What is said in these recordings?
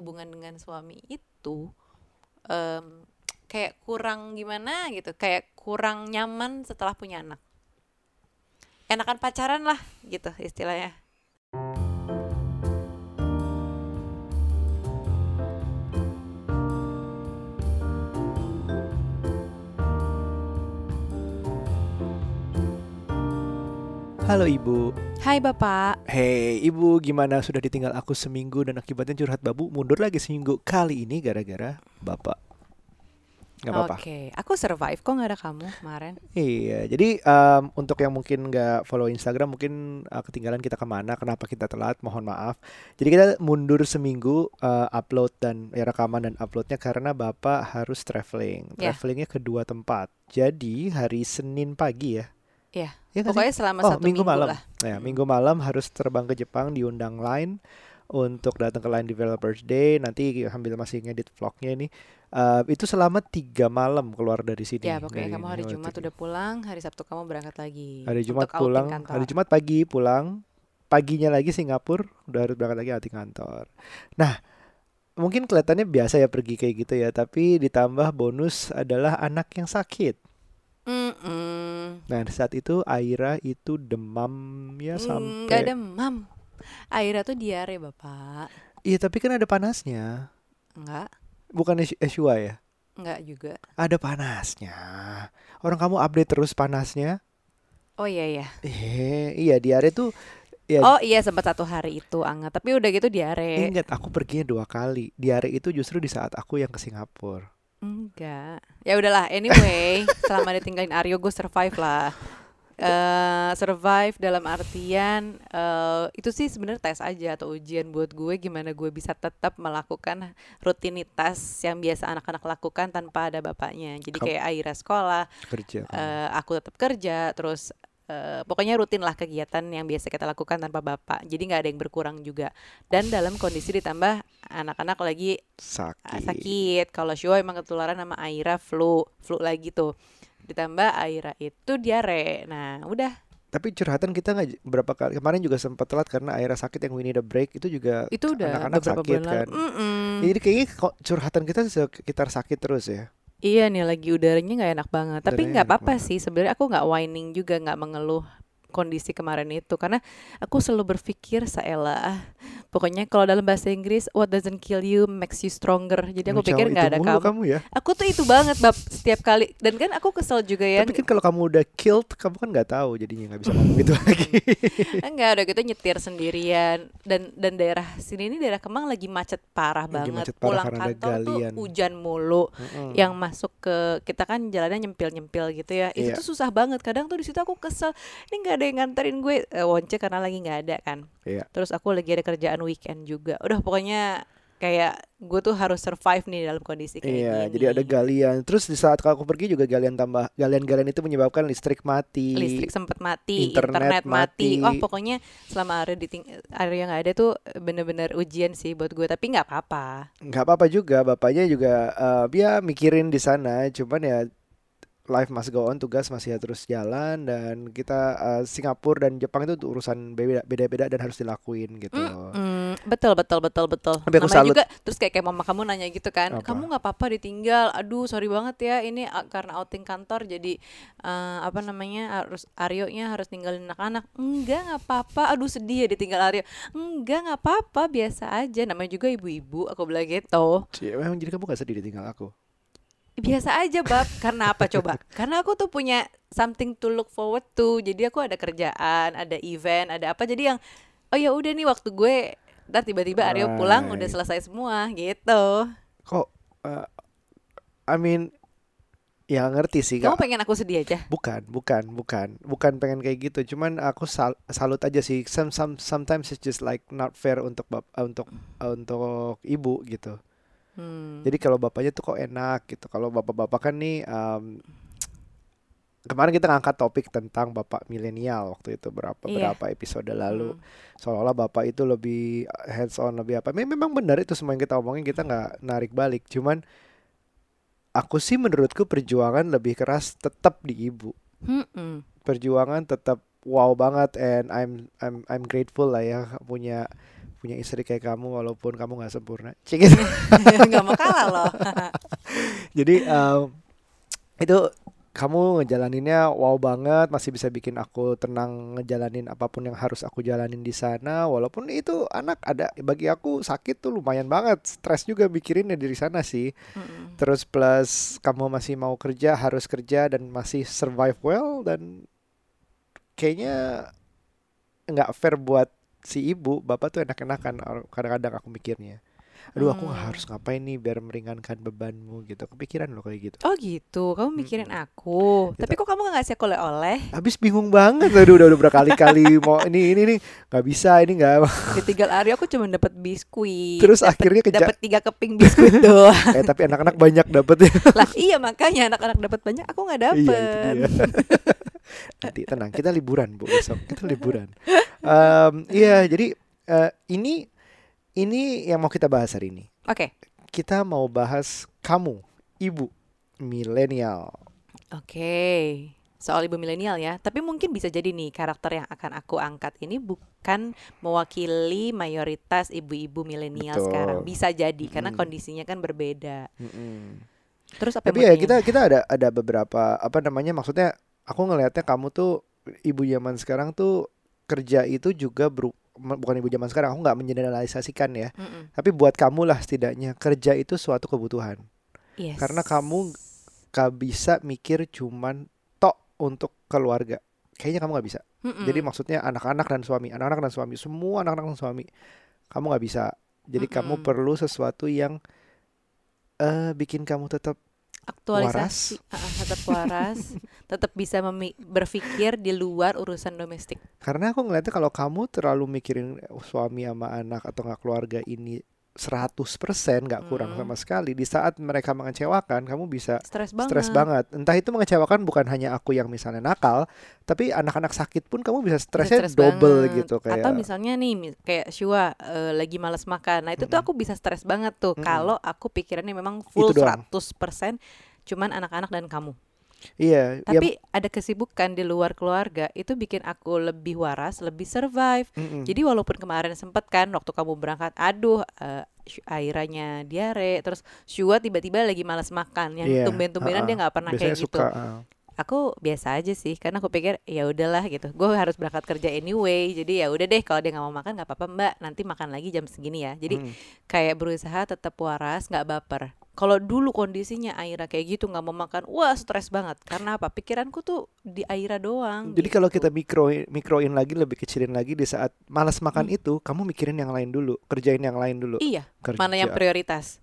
hubungan dengan suami itu em, kayak kurang gimana gitu kayak kurang nyaman setelah punya anak. Enakan pacaran lah gitu istilahnya Halo Ibu. Hai bapak Hei Ibu, gimana sudah ditinggal aku seminggu dan akibatnya curhat babu mundur lagi seminggu kali ini gara-gara Bapak. Gak apa-apa. Oke, aku survive kok nggak ada kamu kemarin. Iya, jadi em, untuk yang mungkin nggak follow Instagram mungkin uh, ketinggalan kita ke mana, kenapa kita telat, mohon maaf. Jadi kita mundur seminggu uh, upload dan ya, rekaman dan uploadnya karena Bapak harus traveling. Ya. Travelingnya ke dua tempat. Jadi hari Senin pagi ya. Iya, Ya nggak sih? Pokoknya selama Oh, satu minggu minggu, malam. lah. Nah, minggu malam harus terbang ke Jepang diundang Line untuk datang ke Line Developers Day. Nanti sambil masih ngedit vlognya ini. Eh, itu selama tiga malam keluar dari sini. Ya pokoknya dari kamu hari Jumat udah pulang, hari Sabtu kamu berangkat lagi. Hari Jumat pulang, kantor. hari Jumat pagi pulang, paginya lagi Singapura, udah harus berangkat lagi outing kantor. Nah, mungkin kelihatannya biasa ya pergi kayak gitu ya, tapi ditambah bonus adalah anak yang sakit. Mm-mm. Nah, saat itu Aira itu demam ya Mm, sampai Nggak demam. Aira tuh diare bapak. Iya, tapi kan ada panasnya. Enggak, Bukan Eshua ya? enggak juga. Ada panasnya. Orang kamu update terus panasnya. Oh iya iya. Eh, iya diare tuh ya Oh iya sempat satu hari itu anget, tapi udah gitu diare. ingat aku perginya dua kali. Diare itu justru di saat aku yang ke Singapura. Enggak. Ya udahlah. Anyway, selama ditinggalin Aryo gue survive lah. eh survive dalam artian eh itu sih sebenarnya tes aja atau ujian buat gue gimana gue bisa tetap melakukan rutinitas yang biasa anak-anak lakukan tanpa ada bapaknya. Jadi kayak Aira sekolah, Kerja. eh, aku tetap kerja, terus eh, pokoknya rutin lah kegiatan yang biasa kita lakukan tanpa bapak. Jadi nggak ada yang berkurang juga. Dan dalam kondisi ditambah anak-anak lagi sakit. Ah, sakit. Kalau Shua emang ketularan sama Aira flu, flu lagi tuh. Ditambah Aira itu diare. Nah, udah. Tapi curhatan kita nggak berapa kali kemarin juga sempat telat karena Aira sakit yang we need a break itu juga Itu udah anak-anak sakit bulan kan. lalu. Mm-mm. Jadi kayaknya curhatan kita sekitar sakit terus ya. Iya nih lagi udaranya nggak enak banget. Tapi nggak apa-apa sih. Sebenarnya aku nggak whining juga, nggak mengeluh kondisi kemarin itu karena aku selalu berpikir Saela pokoknya kalau dalam bahasa Inggris what doesn't kill you makes you stronger jadi aku Macam pikir nggak ada kamu kamu ya. aku tuh itu banget bab setiap kali dan kan aku kesel juga ya Tapi kan kalau kamu udah killed, kamu kan nggak tahu jadinya nggak bisa ngomong gitu lagi. Enggak, udah gitu nyetir sendirian dan dan daerah sini ini daerah Kemang lagi macet parah Lagi banget. macet parah Pulang kantor galian. tuh hujan mulu. Mm-mm. Yang masuk ke kita kan jalannya nyempil-nyempil gitu ya. Itu Iya. tuh susah banget. Kadang tuh di situ aku kesel. Ini nggak ada yang nganterin gue eh, Wonce karena lagi nggak ada kan. Iya. Terus aku lagi ada kerjaan weekend juga. Udah pokoknya kayak gue tuh harus survive nih dalam kondisi kayak Iya, gini. jadi ada galian. Terus di saat aku pergi juga galian tambah galian-galian itu menyebabkan listrik mati. listrik sempat mati, internet internet, mati. mati. Wah pokoknya selama Arya diting Arya nggak ada tuh bener-bener ujian sih buat gue. Tapi nggak apa-apa. nggak apa-apa juga, bapaknya juga eh, ya mikirin di sana. Cuman ya life must go on, tugas masih terus jalan dan kita eh, Singapura dan Jepang itu urusan beda- beda-beda dan harus dilakuin gitu. Mm, betul betul betul betul. Tapi aku Namanya salut. juga terus kayak kayak mama kamu nanya gitu kan, Apa? kamu nggak apa-apa ditinggal. Aduh sorry banget ya ini ah, karena outing kantor jadi eh, apa namanya harus Aryo-nya harus ninggalin anak-anak. Enggak nggak apa-apa. Aduh sedih ya ditinggal Aryo. Enggak nggak apa-apa biasa aja. Namanya juga ibu-ibu. Aku bilang gitu. Cie, Memang jadi kamu gak sedih ditinggal aku? Biasa aja bab. Karena apa coba? Karena aku tuh punya something to look forward to. Jadi aku ada kerjaan ada event ada apa. Jadi yang oh ya udah nih waktu gue ntar tiba-tiba Aryo pulang udah selesai semua gitu. Kok eh, I mean ya ngerti sih kamu pengen aku sedih aja? Bukan, bukan, bukan, bukan pengen kayak gitu. Cuman aku sal- salut aja sih. Some, some, sometimes it's just like not fair untuk bap eh, untuk eh, untuk ibu gitu. Hmm. Jadi kalau bapaknya tuh kok enak gitu. Kalau bapak-bapak kan nih em, kemarin kita ngangkat topik tentang bapak milenial waktu itu berapa Iya. berapa episode lalu. Hmm. Seolah-olah bapak itu lebih hands on lebih apa. Mem- Memang benar itu semua yang kita omongin kita nggak narik balik. Cuman aku sih menurutku perjuangan lebih keras tetap di ibu. Mm-mm. perjuangan tetap wow banget and I'm I'm I'm grateful lah ya punya punya istri kayak kamu walaupun kamu nggak sempurna. Cik gitu. nggak mau kalah loh Jadi em, itu kamu ngejalaninnya wow banget, masih bisa bikin aku tenang ngejalanin apa pun yang harus aku jalanin di sana. Walaupun itu anak ada bagi aku sakit tuh lumayan banget, stres juga mikirinnya dari sana sih. Mm-mm. Terus plus kamu masih mau kerja, harus kerja dan masih survive well dan kayaknya nggak fair buat si ibu. Bapak tuh enak-enakan kadang-kadang aku mikirnya. Aduh aku Hmm. harus ngapain nih biar meringankan bebanmu gitu. Kepikiran loh kayak gitu. oh gitu kamu mikirin Mm-mm. aku Ya, tapi kok kamu nggak ngasih aku oleh-oleh Habis bingung banget aduh udah, udah berkali-kali mau ini ini nih nggak bisa ini nggak ditinggal Aryo aku cuma dapat biskuit terus dapet, akhirnya keja dapat tiga keping biskuit doang eh tapi anak-anak banyak dapetnya lah iya makanya anak-anak dapat banyak aku nggak dapet Iya itu dia. Nanti tenang, kita liburan bu besok. Kita liburan. Em, Iya, jadi eh, ini ini yang mau kita bahas hari ini. oke Kita mau bahas kamu, ibu milenial. Oke, soal ibu milenial ya. Tapi mungkin bisa jadi nih karakter yang akan aku angkat ini bukan mewakili mayoritas ibu-ibu milenial sekarang. Bisa jadi karena Mm. kondisinya kan berbeda. Mm-mm. Terus apa Tapi ya kita kita ada ada beberapa apa namanya maksudnya aku ngelihatnya kamu tuh ibu zaman sekarang tuh kerja itu juga beru- bukan ibu zaman sekarang aku nggak mengeneralisasikan ya tanyain? Mm-mm. tapi buat kamu lah setidaknya kerja itu suatu kebutuhan Yes. Karena kamu gak bisa mikir cuman tok untuk keluarga. Kayaknya kamu gak bisa. Mm-mm. Jadi maksudnya anak-anak dan suami, anak-anak dan suami, semua anak-anak dan suami, kamu gak bisa. Jadi kamu Mm-mm. perlu sesuatu yang eh bikin kamu tetap aktualisasi, Ah, ah, tetap waras, tetap bisa berpikir di luar urusan domestik. karena aku ngeliatnya kalau kamu terlalu mikirin suami sama anak atau nggak keluarga ini 100% nggak kurang sama sekali di saat mereka mengecewakan kamu bisa Stres banget. stres banget. Entah itu mengecewakan bukan hanya aku yang misalnya nakal, tapi anak-anak sakit pun kamu bisa Bisa stresnya stres double banget. gitu kayak. Atau misalnya nih kayak Shua eh, lagi males makan. Nah, itu tuh Mm-mm. aku bisa stres banget tuh Mm-mm. kalau aku pikirannya memang full Itu doang. 100% cuman anak-anak dan kamu. Iya, ya, Tapi ada kesibukan di luar keluarga itu bikin aku lebih waras, lebih survive. mm-mm. Jadi walaupun kemarin sempet kan waktu kamu berangkat, aduh Shu- Airanya diare, terus Shua tiba-tiba lagi malas makan, yang Iya, tumben-tumbenan dia ha-ha. nggak pernah biasanya kayak gitu. suka. Aku biasa aja sih, karena aku pikir ya udahlah gitu. Gue harus berangkat kerja anyway, jadi ya udah deh kalau dia nggak mau makan nggak apa-apa Mbak, nanti makan lagi jam segini ya. Jadi Mm. kayak berusaha tetap waras, nggak baper. Kalau dulu kondisinya Aira kayak gitu nggak mau makan, wah stres banget. Karena apa? Pikiranku tuh di Aira doang. Jadi kalau gitu. kita mikro mikroin lagi lebih kecilin lagi di saat malas makan Hmm. itu, kamu mikirin yang lain dulu, kerjain yang lain dulu. iya, Kerja. mana yang prioritas?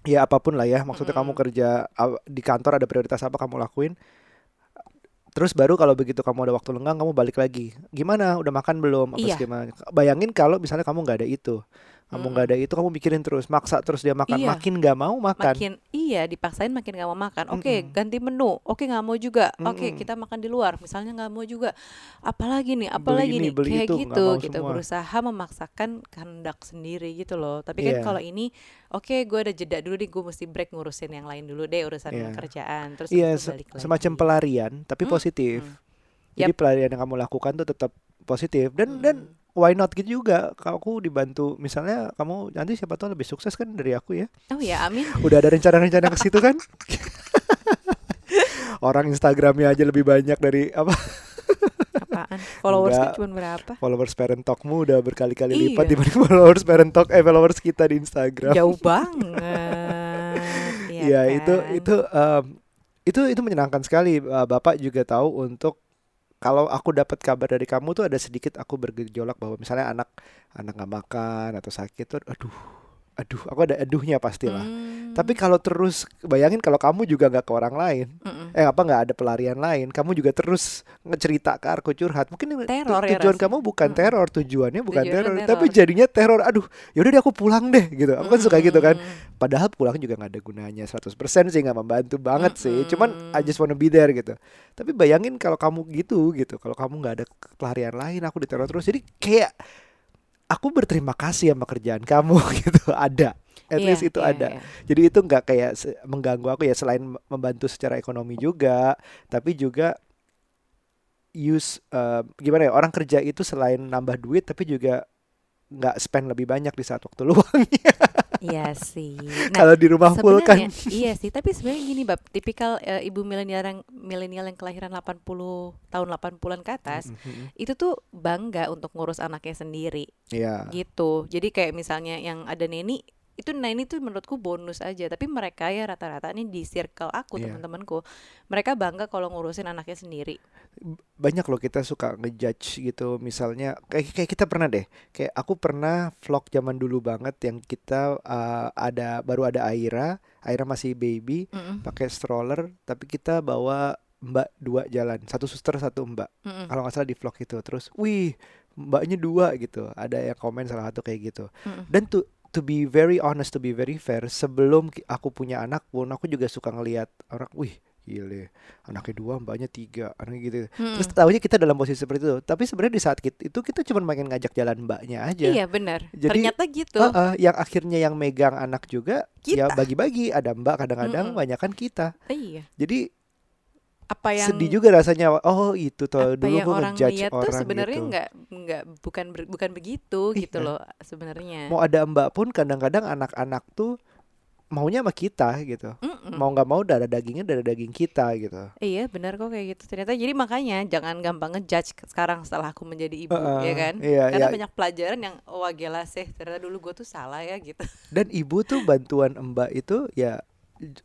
ya apa pun lah ya, maksudnya kamu Mm-mm. kerja di kantor ada prioritas apa kamu lakuin. Terus baru kalau begitu kamu ada waktu lenggang kamu balik lagi. Gimana? Udah makan belum? Apa Iya. gimana? Bayangin kalau misalnya kamu nggak ada itu. Kamu nggak ada itu kamu mikirin terus, maksa terus dia makan, Iya. makin nggak mau makan. Makin iya dipaksain makin nggak mau makan. Oke Mm-mm. ganti menu. Oke nggak mau juga. Oke Mm-mm. kita makan di luar. Misalnya nggak mau juga. Apalagi nih? Beli Apalagi ini, nih? beli Kayak itu, gitu. semua. berusaha memaksakan kehendak sendiri gitu loh. Tapi kan Iya. kalau ini, oke gue ada jeda dulu deh. Gue mesti break ngurusin yang lain dulu deh urusan Iya. kerjaan. Terus itu se- balik lagi. semacam pelarian tapi Hmm, positif. hmm. Jadi pelarian yang kamu lakukan tuh tetap positif dan Mm. dan why not gitu juga. Kalau aku dibantu misalnya kamu nanti siapa tahu lebih sukses kan dari aku ya. Oh ya amin. Udah ada rencana-rencana ke situ kan? Orang Instagramnya aja lebih banyak dari apa Apaan? Followersnya Enggak. cuma berapa? followers Parent Talkmu udah berkali-kali Iya. lipat dibanding followers Parent Talk eh followers kita di Instagram. Jauh banget. Iya Iya itu kan? itu em, itu itu menyenangkan sekali. Bapak juga tahu untuk kalau aku dapat kabar dari kamu tuh ada sedikit aku bergejolak bahwa misalnya anak anak nggak makan atau sakit tuh, aduh, aduh, aku ada aduhnya pastilah. Hmm. Tapi kalau terus bayangin kalau kamu juga nggak ke orang lain, Mm-mm. eh apa nggak ada pelarian lain, kamu juga terus ngecerita ke aku curhat. Mungkin tu- Teror ya tujuan rasanya. kamu bukan Mm-mm. teror, tujuannya bukan Tujuannya teror, teror. tapi jadinya teror. Aduh, yaudah deh aku pulang deh gitu. Aku kan suka gitu kan. Mm-mm. Padahal pulang juga nggak ada gunanya 100% sih nggak membantu banget sih. Cuman I Mm-mm. just wanna be there gitu. Tapi bayangin kalau kamu gitu gitu, kalau kamu nggak ada pelarian lain, aku diteror terus. Jadi kayak aku berterima kasih sama kerjaan kamu gitu. Ada, at Iya, least itu iya, ada. iya. Jadi itu nggak kayak mengganggu aku ya selain membantu secara ekonomi juga, tapi juga use eh, gimana ya orang kerja itu selain nambah duit tapi juga nggak spend lebih banyak di saat waktu luangnya. Iya sih. Nah, Kalau di rumah full kan. iya sih, tapi sebenarnya gini, Bab, tipikal eh, ibu milenial yang milenial yang kelahiran 80 tahun 80-an ke atas, Mhm. itu tuh bangga untuk ngurus anaknya sendiri Iya. gitu. Jadi kayak misalnya yang ada neni itu neni tuh menurutku bonus aja, tapi mereka ya rata-rata ini di circle aku Iya. teman-temanku, mereka bangga kalau ngurusin anaknya sendiri. banyak loh kita suka ngejudge gitu. Misalnya kayak kayak kita pernah deh. Kayak aku pernah vlog zaman dulu banget yang kita uh, ada baru ada Aira. Aira masih baby Mm-mm, pakai stroller tapi kita bawa mbak dua jalan. Satu suster satu mbak. Mm-mm, kalau nggak salah di vlog itu. Terus wih mbaknya dua gitu. Ada yang komen salah satu kayak gitu. Mm-mm. dan to to be very honest to be very fair sebelum aku punya anak pun aku juga suka ngelihat orang wih gile anaknya dua mbaknya tiga anaknya gitu Mm-mm. Terus tahunya kita dalam posisi seperti itu. Tapi sebenarnya di saat kita, itu kita cuma pengen ngajak jalan mbaknya aja. Iya benar. Jadi, Ternyata gitu. Heeh, yang akhirnya yang megang anak juga ya Kita. bagi-bagi. Ada mbak kadang-kadang Mm-mm. banyak kan kita. Iya. Jadi Apa yang sedih juga rasanya. Oh itu tuh dulu yang gue orang ngejudge lihat tuh orang sebenarnya gitu. nggak nggak bukan bukan begitu gitu Iya. loh sebenarnya. Mau ada mbak pun kadang-kadang anak-anak tuh maunya sama kita gitu. Mm-mm. Mau nggak mau darah dagingnya darah daging kita gitu. Iya benar kok kayak gitu ternyata jadi makanya jangan gampang ngejudge sekarang setelah aku menjadi ibu Heeh, ya kan iya, karena iya. banyak pelajaran yang oh, wah gila sih ternyata dulu gue tuh salah ya gitu Dan ibu tuh bantuan mbak itu ya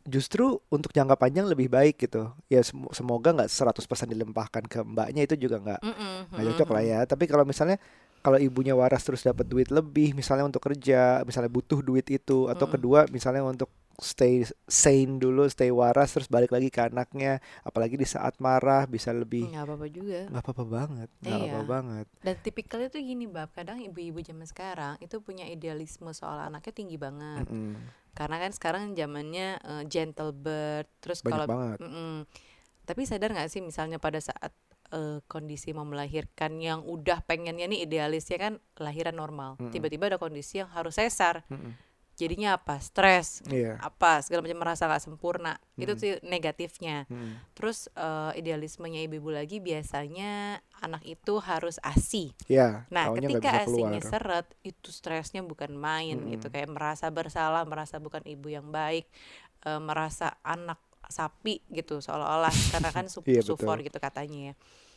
justru untuk jangka panjang lebih baik gitu. Ya sem- semoga nggak 100% dilimpahkan ke mbaknya itu juga nggak Mm-mm, nggak cocok lah ya. Tapi kalau misalnya kalau ibunya waras terus dapat duit lebih misalnya untuk kerja, misalnya butuh duit itu atau kedua misalnya untuk stay sane dulu, stay waras terus balik lagi ke anaknya, apalagi di saat marah bisa lebih nggak apa-apa juga nggak apa-apa banget, nggak Iya. apa-apa banget. dan tipikalnya tuh gini bab kadang ibu-ibu zaman sekarang itu punya idealisme soal anaknya tinggi banget Mm-mm. karena kan sekarang zamannya eh, gentle birth terus kalau banget. Mm-mm. tapi sadar nggak sih misalnya pada saat eh, kondisi mau melahirkan yang udah pengennya nih idealisnya kan lahiran normal tiba-tiba ada kondisi yang harus sesar Mm-mm. Jadinya apa stres Iya. apa segala macam merasa nggak sempurna itu Mm. sih negatifnya Mm. terus eh, idealismenya ibu-ibu lagi biasanya anak itu harus asi Ya, Nah, ketika asinya keluar. seret, itu stresnya bukan main Mm-mm. gitu, kayak merasa bersalah, merasa bukan ibu yang baik, eh, merasa anak sapi gitu seolah-olah karena kan su- Iya, sufor gitu katanya ya.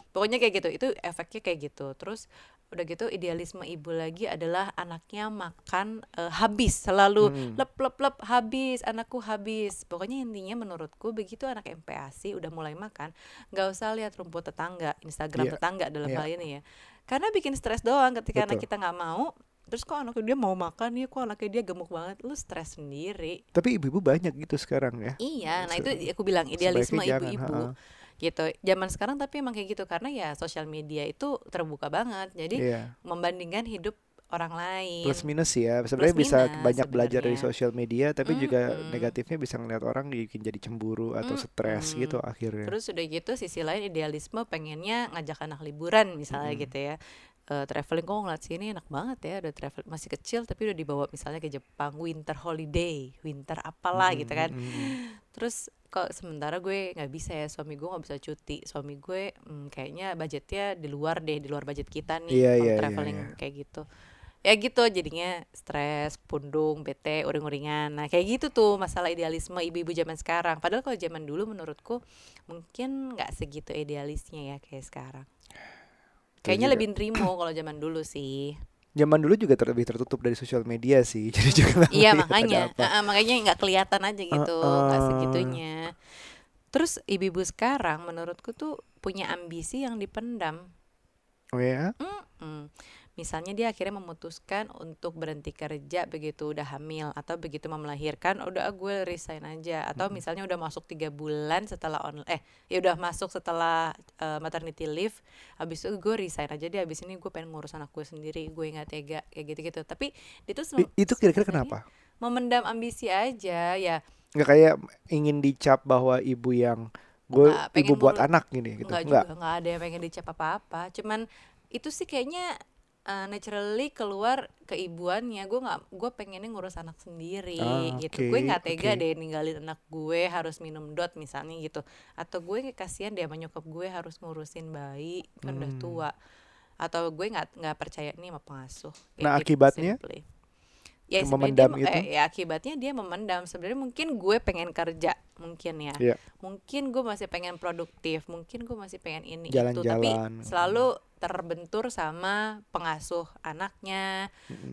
Pokoknya kayak gitu, itu efeknya kayak gitu. Terus udah gitu idealisme ibu lagi adalah anaknya makan eh, habis selalu Mm. lep lep lep habis anakku habis pokoknya intinya menurutku begitu anak MPASI udah mulai makan nggak usah lihat rumput tetangga Instagram Iya, tetangga dalam iya. hal ini ya karena bikin stres doang ketika anak Betul. kita nggak mau terus kok anaknya dia mau makan ya kok anaknya dia gemuk banget lu stres sendiri Tapi ibu-ibu banyak gitu sekarang ya. iya nah itu aku bilang idealisme ibu-ibu. Gitu zaman sekarang tapi emang kayak gitu karena ya sosial media itu terbuka banget jadi Iya. membandingkan hidup orang lain Plus minus ya. Sebenarnya Plus bisa minus banyak belajar dari sosial media, tapi juga Mm-mm. negatifnya bisa ngeliat orang bikin jadi cemburu atau stres Mm-mm. gitu akhirnya. Terus udah gitu sisi lain idealisme pengennya ngajak anak liburan misalnya Mm-mm. gitu ya. Eh, traveling kok ngeliat sini enak banget ya udah travel masih kecil tapi udah dibawa misalnya ke Jepang winter holiday winter apalah gitu kan. Mm-mm. terus kok sementara gue nggak bisa ya suami gue nggak bisa cuti suami gue hmm, kayaknya budgetnya di luar deh di luar budget kita nih Iya, kalau iya, traveling iya. kayak gitu. Ya gitu jadinya stres pundung bete uring-uringan. Nah kayak gitu tuh masalah idealisme ibu-ibu zaman sekarang. Padahal kalau zaman dulu menurutku mungkin nggak segitu idealisnya ya kayak sekarang kayaknya lebih nerimo kalau zaman dulu sih Zaman dulu juga ter- lebih tertutup dari sosial media sih, jadi juga nggak iya ada makanya apa. Ah, makanya nggak kelihatan aja gitu nggak Uh-uh. segitunya terus ibu-ibu sekarang menurutku tuh punya ambisi yang dipendam Oh ya? Mm-mm. Misalnya dia akhirnya memutuskan untuk berhenti kerja begitu udah hamil atau begitu mau melahirkan udah ah, gue resign aja atau misalnya udah masuk tiga bulan setelah on eh ya udah masuk setelah eh, maternity leave habis itu gue resign aja deh habis ini gue pengen ngurus anak gue sendiri gue nggak tega kayak gitu gitu tapi itu itu kira-kira kenapa? memendam ambisi aja ya Nggak kayak ingin dicap bahwa ibu yang gue ibu buat anak gini gitu. nggak Nggak. ada yang pengen dicap apa-apa cuman itu sih kayaknya uh, naturally keluar keibuannya gue nggak gue pengennya ngurus anak sendiri Ah, gitu gue nggak tega oke. deh ninggalin anak gue harus minum dot misalnya gitu atau gue kasihan deh sama nyokap gue harus ngurusin bayi kan udah Hmm. tua atau gue nggak nggak percaya nih sama pengasuh. Nah, gitu akibatnya? simply. Ya, dia memendam me- itu? eh, ya akibatnya dia memendam. Sebenarnya mungkin gue pengen kerja, mungkin ya. Iya. Mungkin gue masih pengen produktif, mungkin gue masih pengen ini itu, tapi selalu terbentur sama pengasuh anaknya,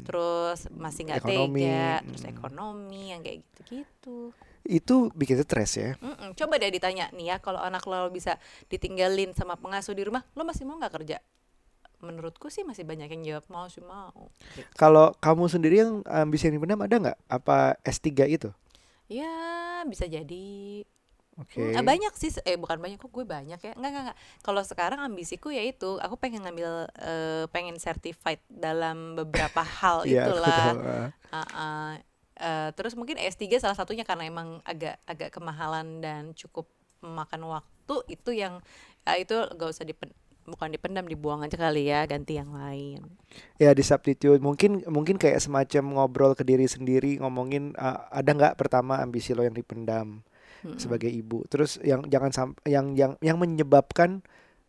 terus masih nggak tega, terus ekonomi yang kayak gitu-gitu. Itu bikin stres ya. Mm-mm. Coba deh ditanya nih ya, kalau anak lo bisa ditinggalin sama pengasuh di rumah, lo masih mau nggak kerja? Menurutku sih masih banyak yang jawab mau sih mau. Gitu. Kalau kamu sendiri yang ambisi yang dipendam ada nggak? Apa S3 itu? Ya bisa jadi. Oke. Hmm, ah, banyak sih, eh bukan banyak kok gue banyak ya. Enggak enggak enggak. Kalau sekarang ambisiku ya itu, aku pengen ngambil eh, pengen certified dalam beberapa hal Iya, itulah. ah. Ah, ah. Eh, terus mungkin S3 salah satunya karena emang agak agak kemahalan dan cukup memakan waktu itu yang ah, itu gak usah dipen bukan dipendam dibuang aja kali ya ganti yang lain Ya di substitute mungkin mungkin kayak semacam ngobrol ke diri sendiri ngomongin uh, ada nggak pertama ambisi lo yang dipendam Mm-mm. sebagai ibu. Terus yang jangan yang yang yang menyebabkan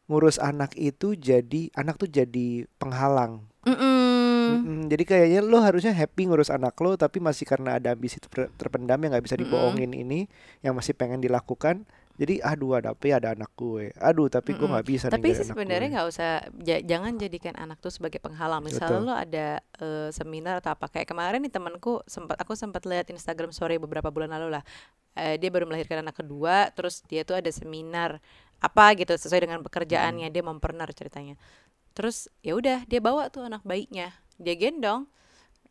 ngurus anak itu jadi anak tuh jadi penghalang. Mm-mm. Mm-mm, jadi kayaknya lo harusnya happy ngurus anak lo tapi masih karena ada ambisi ter- terpendam yang nggak bisa Mm-mm. dibohongin ini yang masih pengen dilakukan. Jadi aduh ada tapi ada anak gue. Aduh tapi gue nggak bisa Tapi sih sebenarnya nggak usah ja- jangan jadikan anak tuh sebagai penghalang. Misalnya Betul. lo ada eh, seminar atau apa kayak kemarin nih temanku sempat aku sempat lihat Instagram story beberapa bulan lalu lah. Eh, dia baru melahirkan anak kedua, terus dia tuh ada seminar apa gitu sesuai dengan pekerjaannya dia mompreneur ceritanya. Terus ya udah dia bawa tuh anak bayinya, dia gendong.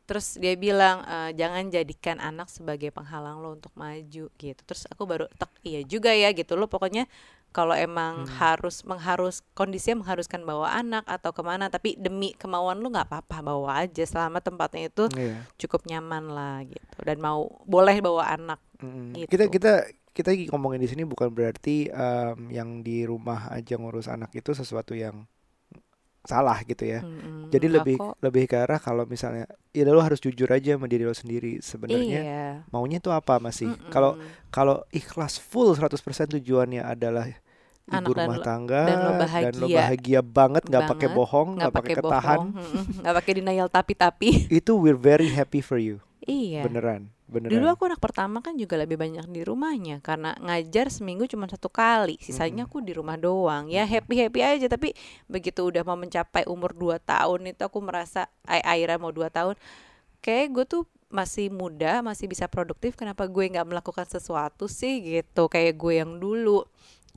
Terus dia bilang "Eh, jangan jadikan anak sebagai penghalang lo untuk maju gitu. Terus aku baru tek iya juga ya gitu lo pokoknya kalau emang Hmm. harus mengharus kondisinya mengharuskan bawa anak atau ke mana tapi demi kemauan lu nggak apa-apa bawa aja selama tempatnya itu Iya. cukup nyaman lah gitu dan mau boleh bawa anak Mm, Gitu. Kita kita kita lagi ngomongin di sini bukan berarti em, yang di rumah aja ngurus anak itu sesuatu yang salah gitu ya. Mm-mm, Jadi lebih kok. lebih ke arah kalau misalnya ya lo harus jujur aja sama diri lo sendiri sebenarnya iya maunya itu apa masih. Kalau Mm-mm. kalau ikhlas full 100% tujuannya adalah ibu Anak dan rumah lo- tangga dan lo dan lo bahagia. bahagia banget nggak pakai bohong nggak pakai ketahan nggak pakai denial tapi-tapi itu we're very happy for you iya beneran beneran Dulu aku anak pertama kan juga lebih banyak di rumahnya karena ngajar seminggu cuma satu kali, sisanya aku di rumah doang. Ya happy happy aja tapi begitu udah mau mencapai umur 2 tahun itu aku merasa Ai- Aira mau 2 tahun, kayak gue tuh masih muda, masih bisa produktif. Kenapa gue nggak melakukan sesuatu sih gitu kayak gue yang dulu.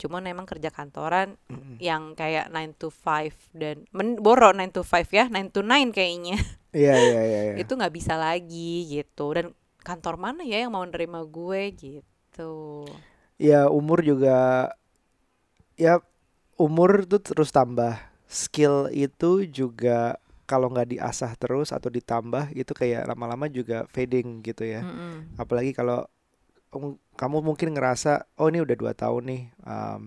Cuman emang kerja kantoran Mm-mm. yang kayak 9 to 5 dan men boro 9 to 5 ya, 9 to 9 kayaknya iya iya iya iya. itu nggak bisa lagi gitu dan kantor mana ya yang mau nerima gue gitu. Ya umur juga ya umur tuh terus tambah. Skill itu juga kalau nggak diasah terus atau ditambah itu kayak lama-lama juga fading gitu ya. Mm-mm. apalagi kalau um, kamu mungkin ngerasa oh ini udah dua tahun nih um,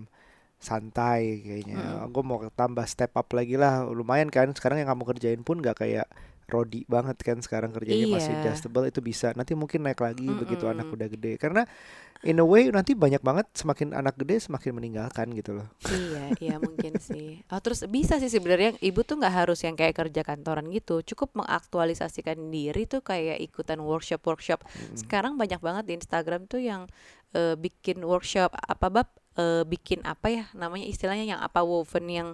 santai kayaknya. Mm-mm. gue mau tambah step up lagi lah. Lumayan kan sekarang yang kamu kerjain pun nggak kayak Rodi banget kan sekarang kerjanya masih Iya. adjustable itu bisa. Nanti mungkin naik lagi begitu anak udah gede. Karena in a way nanti banyak banget semakin anak gede semakin meninggalkan gitu loh. Iya iya mungkin sih. Oh terus bisa sih sebenarnya ibu tuh nggak harus yang kayak kerja kantoran gitu. Cukup mengaktualisasikan diri tuh kayak ikutan workshop workshop Mm-mm. sekarang banyak banget di Instagram tuh yang eh, bikin workshop apa bab eh, bikin apa ya namanya istilahnya yang apa woven yang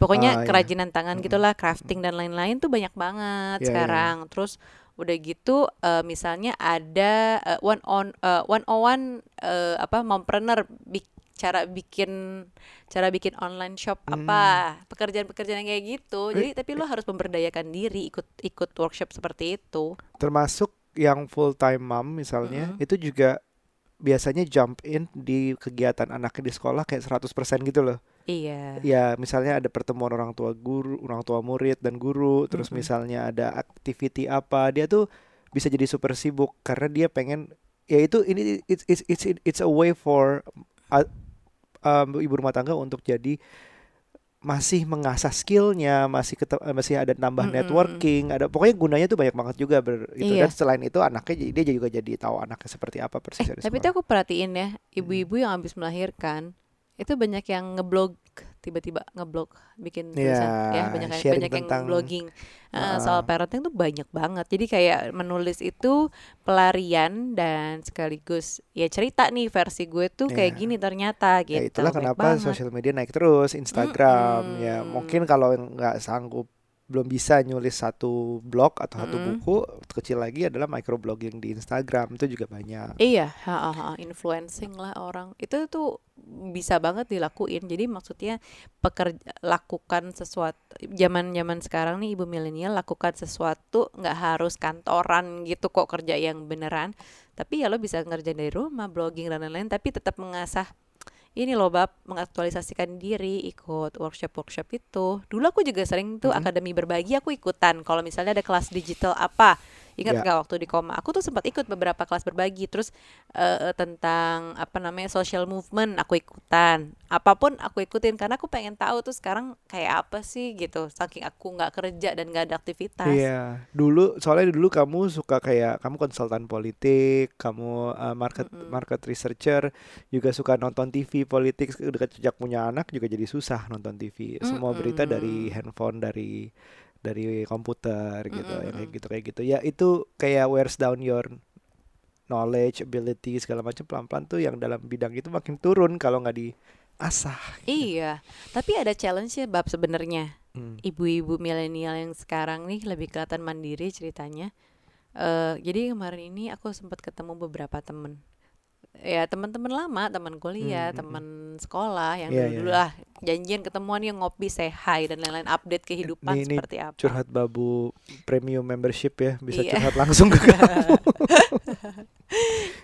pokoknya iya. kerajinan tangan Mm-mm. gitulah crafting dan lain-lain tuh banyak banget Iya, iya. sekarang terus udah gitu eh, misalnya ada eh, one on eh, one on one eh, apa mompreneur bik- cara bikin cara bikin online shop apa pekerjaan-pekerjaan kayak gitu jadi tapi lo harus memberdayakan diri ikut ikut workshop seperti itu termasuk yang full time mom misalnya itu juga biasanya jump in di kegiatan anaknya di sekolah kayak 100% gitu loh iya ya misalnya ada pertemuan orang tua guru orang tua murid dan guru terus Mm-mm. misalnya ada activity apa dia tuh bisa jadi super sibuk karena dia pengen ya itu ini it's it's it's, it's a way for uh, um, ibu rumah tangga untuk jadi masih mengasah skillnya masih kete- eh, masih ada nambah Mm-mm. networking ada pokoknya gunanya tuh banyak banget juga ber, itu Iya. dan selain itu anaknya dia juga jadi tahu anaknya seperti apa persis eh tapi tuh aku perhatiin ya ibu-ibu yang habis melahirkan itu banyak yang ngeblog tiba-tiba ngeblog bikin Iya, tulisan ya banyak yang banyak yang blogging Eh, Heeh. soal parenting tuh banyak banget jadi kayak menulis itu pelarian dan sekaligus ya cerita nih versi gue tuh kayak Iya. gini ternyata gitu Ya itulah kenapa banget. sosial media naik terus, Instagram ya Mm-mm. mungkin kalau nggak sanggup belum bisa nyulis satu blog atau satu Mm-mm. buku kecil lagi adalah microblogging di Instagram itu juga banyak. Iya, ha, ha, ha, influencing lah orang. Itu tuh bisa banget dilakuin. Jadi maksudnya pekerja lakukan sesuatu zaman-zaman sekarang nih ibu milenial lakukan sesuatu nggak harus kantoran gitu kok kerja yang beneran. Tapi ya lo bisa ngerjain dari rumah, blogging dan lain-lain tapi tetap mengasah ini loh bab mengaktualisasikan diri ikut workshop-workshop itu. Dulu aku juga sering tuh Mhm. akademi berbagi aku ikutan. Kalau misalnya ada kelas digital apa ingat Ya. nggak waktu di koma aku tuh sempat ikut beberapa kelas berbagi terus eh, tentang apa namanya social movement aku ikutan apa pun aku ikutin karena aku pengen tahu tuh sekarang kayak apa sih gitu saking aku nggak kerja dan nggak ada aktivitas Iya, dulu soalnya dulu kamu suka kayak kamu konsultan politik, kamu uh, market Mm-mm. market researcher, juga suka nonton TV politik. Udah sejak punya anak juga jadi susah nonton TV. Semua berita dari handphone, dari dari komputer gitu, yang kayak Mm-mm. gitu kayak gitu. Ya itu kayak wears down your knowledge, ability segala macam pelan-pelan tuh yang dalam bidang itu makin turun kalau nggak diasah. iya tapi ada challenge ya bab sebenarnya Hmm. ibu-ibu milenial yang sekarang nih lebih kelihatan mandiri ceritanya. Eh jadi kemarin ini aku sempat ketemu beberapa temen, ya teman-teman lama, teman kuliah, Hmm, hmm, teman sekolah yang Iya, iya, dulu-dulu iya. lah janjian ketemuan yang ngopi, say hi dan lain-lain update kehidupan Ini- ini seperti apa. Curhat babu premium membership ya, bisa Iya. curhat langsung ke kamu.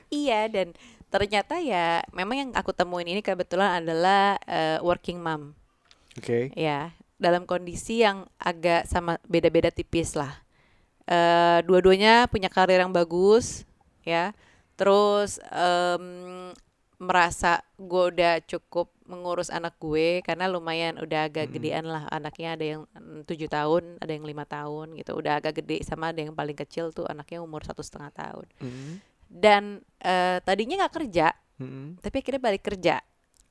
Iya dan ternyata ya memang yang aku temuin ini kebetulan adalah eh, working mom. Oke. ya dalam kondisi yang agak sama beda-beda tipis lah eh dua-duanya punya karir yang bagus ya terus em, merasa gue udah cukup mengurus anak gue karena lumayan udah agak Mm-mm. gedean lah. Anaknya ada yang mm, tujuh tahun ada yang lima tahun gitu. Udah agak gede sama ada yang paling kecil tuh anaknya umur satu setengah tahun. Mm, dan eh, tadinya nggak kerja mm, tapi akhirnya balik kerja.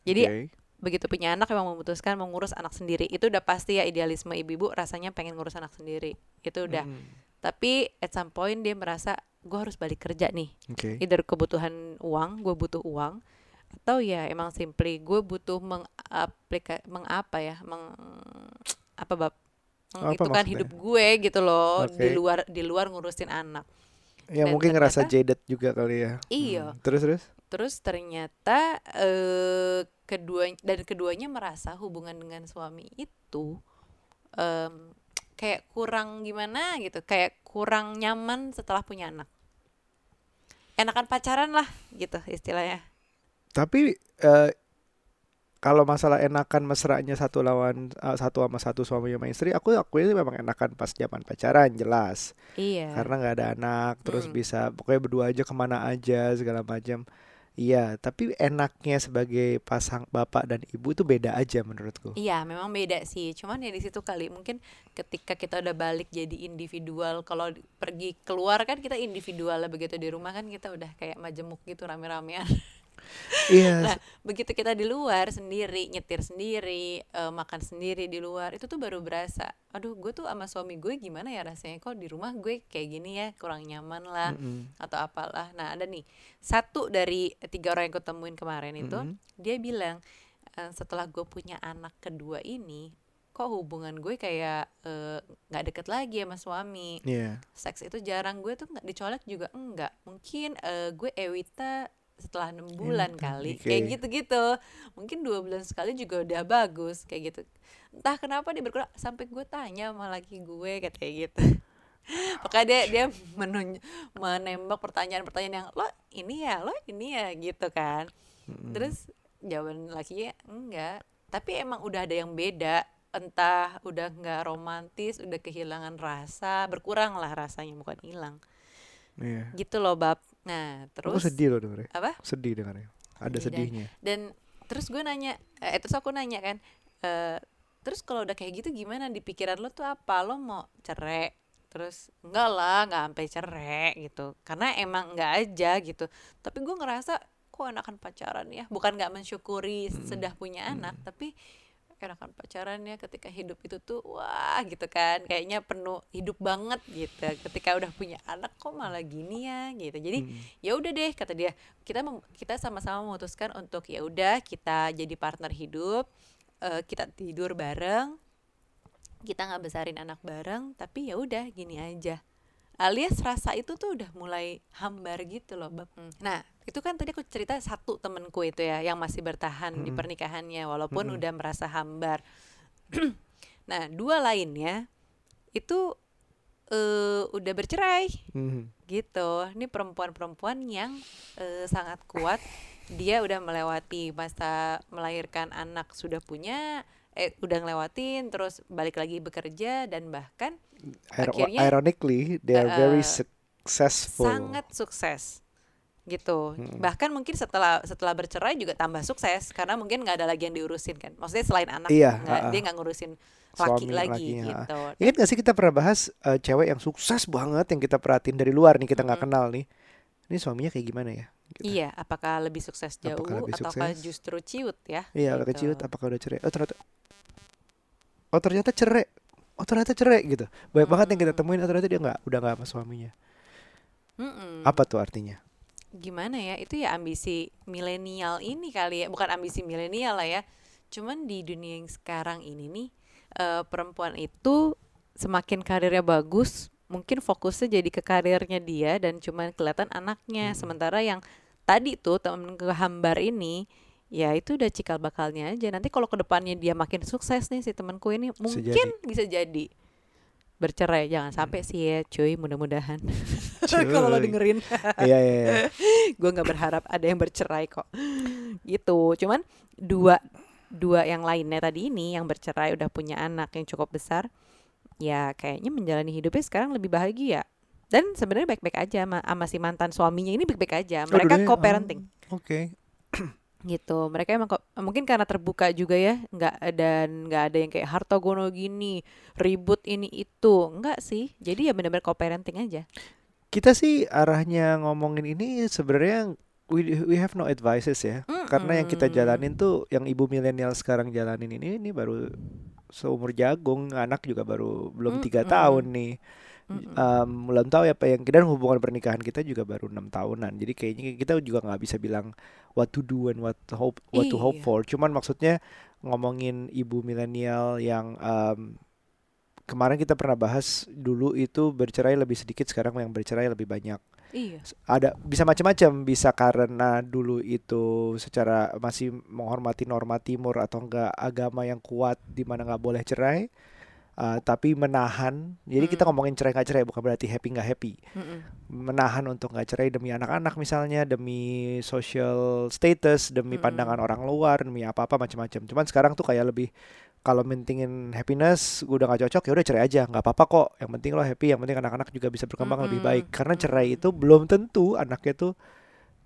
Jadi oke. begitu punya anak memang memutuskan mengurus anak sendiri. Itu udah pasti ya idealisme ibu-ibu rasanya pengen ngurus anak sendiri. Itu udah. Mm, tapi at some point dia merasa gue harus balik kerja nih Oke. either kebutuhan uang gue butuh uang atau ya emang simply gue butuh mengaplika mengapa ya meng apa bab Apa itu kan hidup gue gitu loh di Oke. luar di luar ngurusin anak Ya Dan mungkin ngerasa ternyata- jaded juga kali ya. Iya. Hmm, Terus terus? Terus ternyata eh kedua dan keduanya merasa hubungan dengan suami itu em, kayak kurang gimana gitu, kayak kurang nyaman setelah punya anak. Enakan pacaran lah gitu istilahnya. Tapi eh, kalau masalah enakan mesranya satu lawan eh, satu sama satu suami sama istri, aku aku ini memang enakan pas zaman pacaran jelas. Iya. Karena nggak ada anak, terus Mm. bisa pokoknya berdua aja ke mana aja segala macam. Iya, tapi enaknya sebagai pasang bapak dan ibu itu beda aja menurutku. Iya, memang beda sih. Cuman ya di situ kali mungkin ketika kita udah balik jadi individual, kalau pergi keluar kan kita individual lah begitu di rumah kan kita udah kayak majemuk gitu rame-ramean. Iya, Nah, begitu kita di luar sendiri, nyetir sendiri, eh, makan sendiri di luar, itu tuh baru berasa. Aduh, gue tuh sama suami gue gimana ya rasanya? Kok di rumah gue kayak gini ya, kurang nyaman lah, Mm-mm. atau apalah. Nah, ada nih satu dari tiga orang yang gue temuin kemarin itu, Mm-mm. dia bilang "Eh, setelah gue punya anak kedua ini, kok hubungan gue kayak eh, nggak deket lagi sama suami Iya. seks itu jarang gue tuh nggak dicolek juga enggak mungkin eh, gue Ewita setelah enam bulan Ewita, kali oke. kayak gitu-gitu. Mungkin dua bulan sekali juga udah bagus kayak gitu. Entah kenapa dia berkurang sampai gue tanya sama laki gue kayak kayak gitu. Makanya dia dia menunj- menembak pertanyaan-pertanyaan yang lo ini ya lo ini ya gitu kan. Mm-mm. terus jawaban lakinya enggak. Tapi emang udah ada yang beda. Entah udah nggak romantis udah kehilangan rasa berkurang lah rasanya bukan hilang. Iya. gitu loh bab nah Aku terus sedih loh dengarnya. apa Sedih dengarnya. Ada Sedih dan- sedihnya. dan terus gue nanya eh terus aku nanya kan eh terus kalau udah kayak gitu gimana di pikiran lo tuh apa lo mau cerai terus enggak lah nggak sampai cerai gitu karena emang nggak aja gitu tapi gue ngerasa kok enakan pacaran ya bukan nggak mensyukuri Mm. sudah punya anak tapi enakan pacarannya ketika hidup itu tuh wah gitu kan kayaknya penuh hidup banget gitu. Ketika udah punya anak kok malah gini ya? Gitu. Jadi Hmm. ya udah deh kata dia. Kita mem- kita sama-sama memutuskan untuk ya udah kita jadi partner hidup eh, kita tidur bareng kita nggak besarin anak bareng tapi ya udah gini aja. Alias rasa itu tuh udah mulai hambar gitu loh bab. Nah itu kan tadi aku cerita satu temenku itu ya yang masih bertahan di Mm-mm. pernikahannya walaupun Mm-mm. udah merasa hambar nah dua lainnya itu eh, udah bercerai Hmm. gitu ini perempuan-perempuan yang eh, sangat kuat dia udah melewati masa melahirkan anak sudah punya eh udah ngelewatin terus balik lagi bekerja dan bahkan Iro- Akhirnya- ironically, they are Uh, very successful. sangat sukses gitu Mm-mm. bahkan mungkin setelah setelah bercerai juga tambah sukses karena mungkin nggak ada lagi yang diurusin kan maksudnya selain anak Iya, nggak- uh-uh. dia nggak ngurusin laki Suami, lagi lakinya, gitu Ingat gak sih kita pernah bahas eh, cewek yang sukses banget yang kita perhatiin dari luar nih kita nggak Mm-mm. kenal nih. Ini suaminya kayak gimana ya? Gitu. iya apakah lebih sukses jauh Apakah lebih ataukah sukses? justru ciut ya Iya, gitu. keciut apakah udah cerai? Oh ternyata Oh ternyata cerai. Oh ternyata cerai gitu. Banyak banget yang kita temuin oh, ternyata dia nggak udah nggak sama suaminya. Mm-mm. Apa tuh artinya? Gimana ya itu ya ambisi milenial ini kali ya bukan ambisi milenial lah ya. Cuman di dunia yang sekarang ini nih eh, perempuan itu semakin karirnya bagus mungkin fokusnya jadi ke karirnya dia dan cuman kelihatan anaknya. Sementara yang tadi tuh temen kehambar ini ya itu udah cikal bakalnya aja. Nanti kalau ke depannya dia makin sukses nih si temanku ini mungkin bisa jadi. Bercerai jangan sampai sih ya cuy mudah-mudahan kalau lo dengerin. Iya iya iya. gue nggak berharap ada yang bercerai kok. Gitu. Cuman dua dua yang lainnya tadi ini yang bercerai udah punya anak yang cukup besar ya kayaknya menjalani hidupnya sekarang lebih bahagia. Dan sebenarnya baik-baik aja sama, sama si mantan suaminya ini baik-baik aja. Oh, mereka dua-duanya, co-parenting. oh, Oke. gitu. Mereka emang kok mungkin karena terbuka juga ya nggak dan nggak ada yang kayak harta gono gini ribut ini itu. Enggak sih. Jadi ya benar-benar co-parenting aja Kita sih arahnya ngomongin ini sebenarnya we we have no advices ya. Karena yang kita jalanin tuh yang ibu milenial sekarang jalanin ini ini baru seumur jagung, anak juga baru belum tiga Mm-mm. tahun nih. Mm-mm. Em, belum tahu apa yang dan hubungan pernikahan kita juga baru enam tahunan. Jadi kayaknya kita juga nggak bisa bilang what to do and what to hope what to hope Iya. for. Cuman maksudnya ngomongin ibu milenial yang em, kemarin kita pernah bahas dulu itu bercerai lebih sedikit, sekarang yang bercerai lebih banyak. iya Ada bisa macam-macam, bisa karena dulu itu secara masih menghormati norma timur atau enggak agama yang kuat di mana nggak boleh cerai. uh, tapi menahan. Jadi kita Mm. ngomongin cerai nggak cerai bukan berarti happy nggak happy. Mm-mm. Menahan untuk nggak cerai demi anak-anak misalnya, demi social status, demi Mm-mm. pandangan orang luar, demi apa-apa macam-macam. Cuman sekarang tuh kayak lebih kalau mentingin happiness, gue udah gak cocok ya udah cerai aja, nggak apa-apa kok. Yang penting lo happy, yang penting anak-anak juga bisa berkembang lebih Mm-mm. baik. Karena cerai itu belum tentu anaknya tuh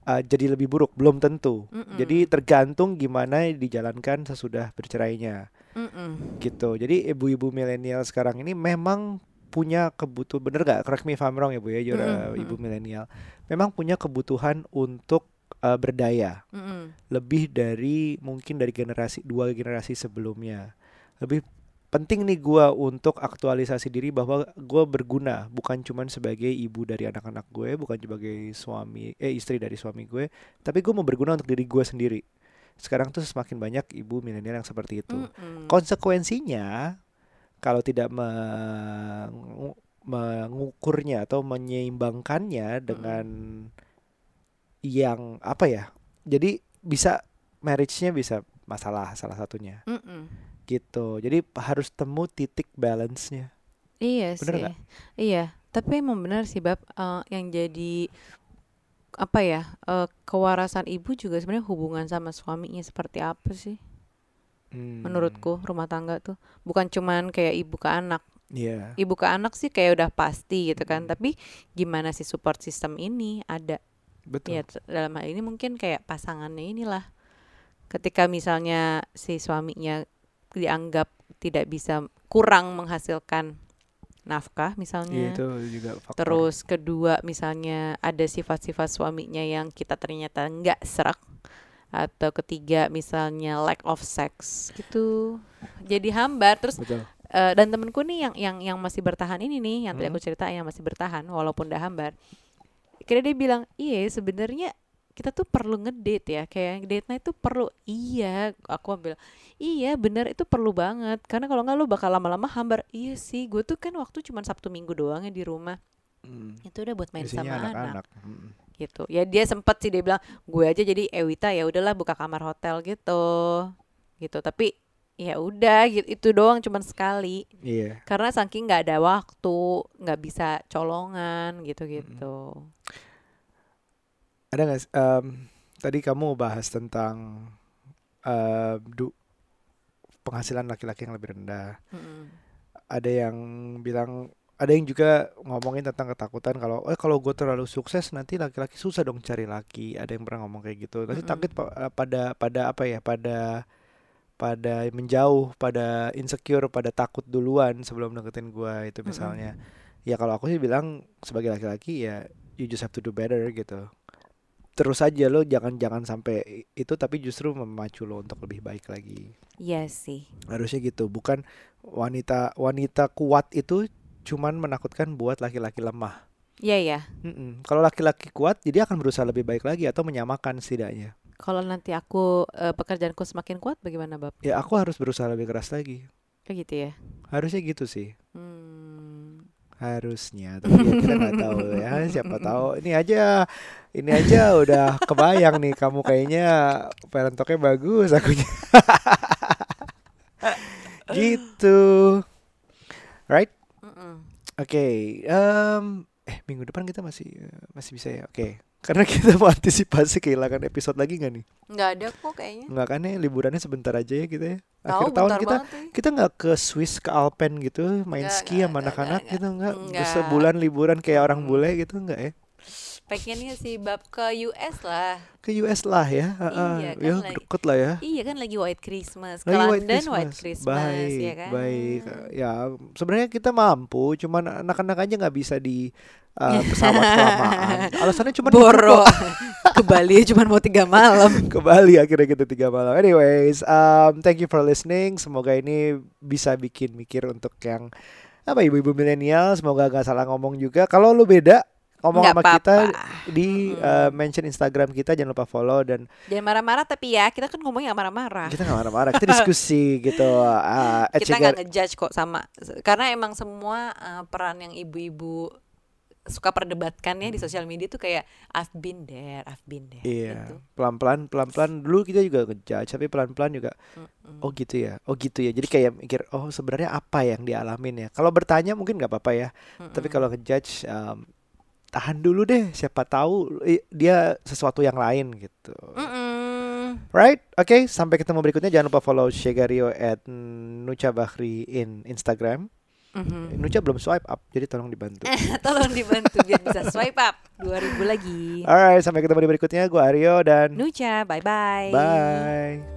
uh, jadi lebih buruk, belum tentu. Mm-mm. Jadi tergantung gimana dijalankan sesudah bercerainya Mm-mm. gitu. Jadi ibu-ibu milenial sekarang ini memang punya kebutuhan bener gak? Correct me if I'm wrong ya bu ya, you're a Mm-mm, ibu milenial. Memang punya kebutuhan untuk uh, berdaya Mm-mm. lebih dari mungkin dari generasi dua generasi sebelumnya. Lebih penting nih gua untuk aktualisasi diri bahwa gua berguna bukan cuman sebagai ibu dari anak-anak gue, bukan sebagai suami eh istri dari suami gue, tapi gue mau berguna untuk diri gue sendiri. Sekarang tuh semakin banyak ibu milenial yang seperti itu. Mm-mm. Konsekuensinya kalau tidak mengu- mengukurnya atau menyeimbangkannya dengan yang apa ya? Jadi bisa marriage-nya bisa masalah salah satunya Mm-mm. Gitu. Jadi harus temu titik balance-nya. Iya Bener sih. nggak? Iya, tapi emang benar sih bab eh, yang jadi apa ya eh, kewarasan ibu juga sebenarnya hubungan sama suaminya seperti apa sih? Hmm, Menurutku rumah tangga tuh bukan cuman kayak ibu ke anak. Iya. Ibu ke anak sih kayak udah pasti gitu kan. Hmm. Tapi gimana sih support system ini ada? Betul. Ya dalam hal ini mungkin kayak pasangannya inilah. Ketika misalnya si suaminya dianggap tidak bisa kurang menghasilkan nafkah Iya, misalnya. itu juga faktor. Terus kedua misalnya ada sifat-sifat suaminya yang kita ternyata nggak serak atau ketiga misalnya lack of sex gitu jadi hambar terus betul eh, dan temenku nih yang yang yang masih bertahan ini nih yang tadi Hmm. aku cerita yang masih bertahan walaupun udah hambar kira dia bilang iya sebenarnya kita tuh perlu ngedate ya kayak date night tuh perlu iya aku ambil iya bener itu perlu banget karena kalau nggak lu bakal lama-lama hambar iya sih gue tuh kan waktu cuma sabtu minggu doang ya di rumah. Hmm. itu udah buat main sama anak. Anak-anak Mm. gitu. Ya dia sempet sih dia bilang gue aja jadi Ewita ya udahlah buka kamar hotel gitu. Gitu tapi ya udah gitu itu doang cuman sekali. Iya. Karena saking nggak ada waktu nggak bisa colongan gitu gitu ada nggak em, tadi kamu bahas tentang em, du, penghasilan laki-laki yang lebih rendah. Mm-mm. ada yang bilang ada yang juga ngomongin tentang ketakutan kalau eh kalau gue terlalu sukses nanti laki-laki susah dong cari laki. Ada yang pernah ngomong kayak gitu. Nanti Mm-mm. takut pa- eh, pada pada apa ya pada pada menjauh pada insecure pada takut duluan sebelum deketin gue itu misalnya. Ya kalau aku sih bilang sebagai laki-laki ya you just have to do better gitu terus aja lo jangan jangan sampai itu tapi justru memacu lo untuk lebih baik lagi. Iya sih. Harusnya gitu bukan wanita wanita kuat itu cuman menakutkan buat laki-laki lemah. Iya ya Mm-mm. kalau laki-laki kuat jadi akan berusaha lebih baik lagi atau menyamakan setidaknya. Kalau nanti aku eh, pekerjaanku semakin kuat bagaimana bab? Ya aku harus berusaha lebih keras lagi. Kayak gitu ya? Harusnya gitu sih. Harusnya tapi ya kita nggak tahu ya siapa tahu. Ini aja ini aja udah kebayang nih kamu kayaknya parentoknya bagus akunya. Gitu. Right. Oke, em, eh minggu depan kita masih masih bisa ya. Oke, karena kita mau antisipasi kehilangan episode lagi nggak nih? nggak ada kok kayaknya Nggak kan ya liburannya sebentar aja ya kita ya. Akhir tahun bentar kita ya. kita nggak ke Swiss ke Alpen gitu main Nggak, ski nggak, sama anak-anak gitu nggak? Sebulan liburan kayak orang Mm. bule gitu nggak ya? pengennya sih bab ke US lah Ke US lah ya. Iya, kan ya lagi- deket lah ya. Iya kan lagi White Christmas. Ke Lagi London White Christmas, baik, ya kan. baik. Ya, sebenarnya kita mampu, cuman anak-anak aja nggak bisa di uh, pesawat kelamaan. Alasannya cuma Boro. ke Bali cuma mau tiga malam. ke Bali akhirnya kita tiga malam. Anyways, um, thank you for listening. Semoga ini bisa bikin mikir untuk yang apa ibu-ibu milenial. Semoga gak salah ngomong juga. Kalau lu beda ngomong Nggak sama kita apa-apa. di Mm-mm. uh, mention Instagram kita jangan lupa follow dan Jangan marah-marah tapi ya kita kan ngomongnya nggak marah-marah. kita nggak marah-marah kita diskusi gitu. Uh, at Kita nggak ngejudge kok sama karena emang semua uh, peran yang ibu-ibu suka perdebatkan ya di sosial media tuh kayak I've been there, I've been there. Iya, gitu. pelan-pelan, pelan-pelan. Dulu kita juga ngejudge, tapi pelan-pelan juga. Mm-mm. Oh gitu ya, oh gitu ya. Jadi kayak mikir, oh sebenarnya apa yang dialamin ya. Kalau bertanya mungkin nggak apa-apa ya. Tapi Mm-mm. kalau ngejudge, um, tahan dulu deh. Siapa tahu dia sesuatu yang lain gitu. Mm-mm. Right? Oke, sampai ketemu berikutnya. Jangan lupa follow Shegario at Nucha Bahri in Instagram. Mhm. Nucha belum swipe up, jadi tolong dibantu. Tolong dibantu biar bisa swipe up 2000 lagi. Alright, sampai ketemu di berikutnya. Gue Aryo dan Nucha, bye-bye. bye.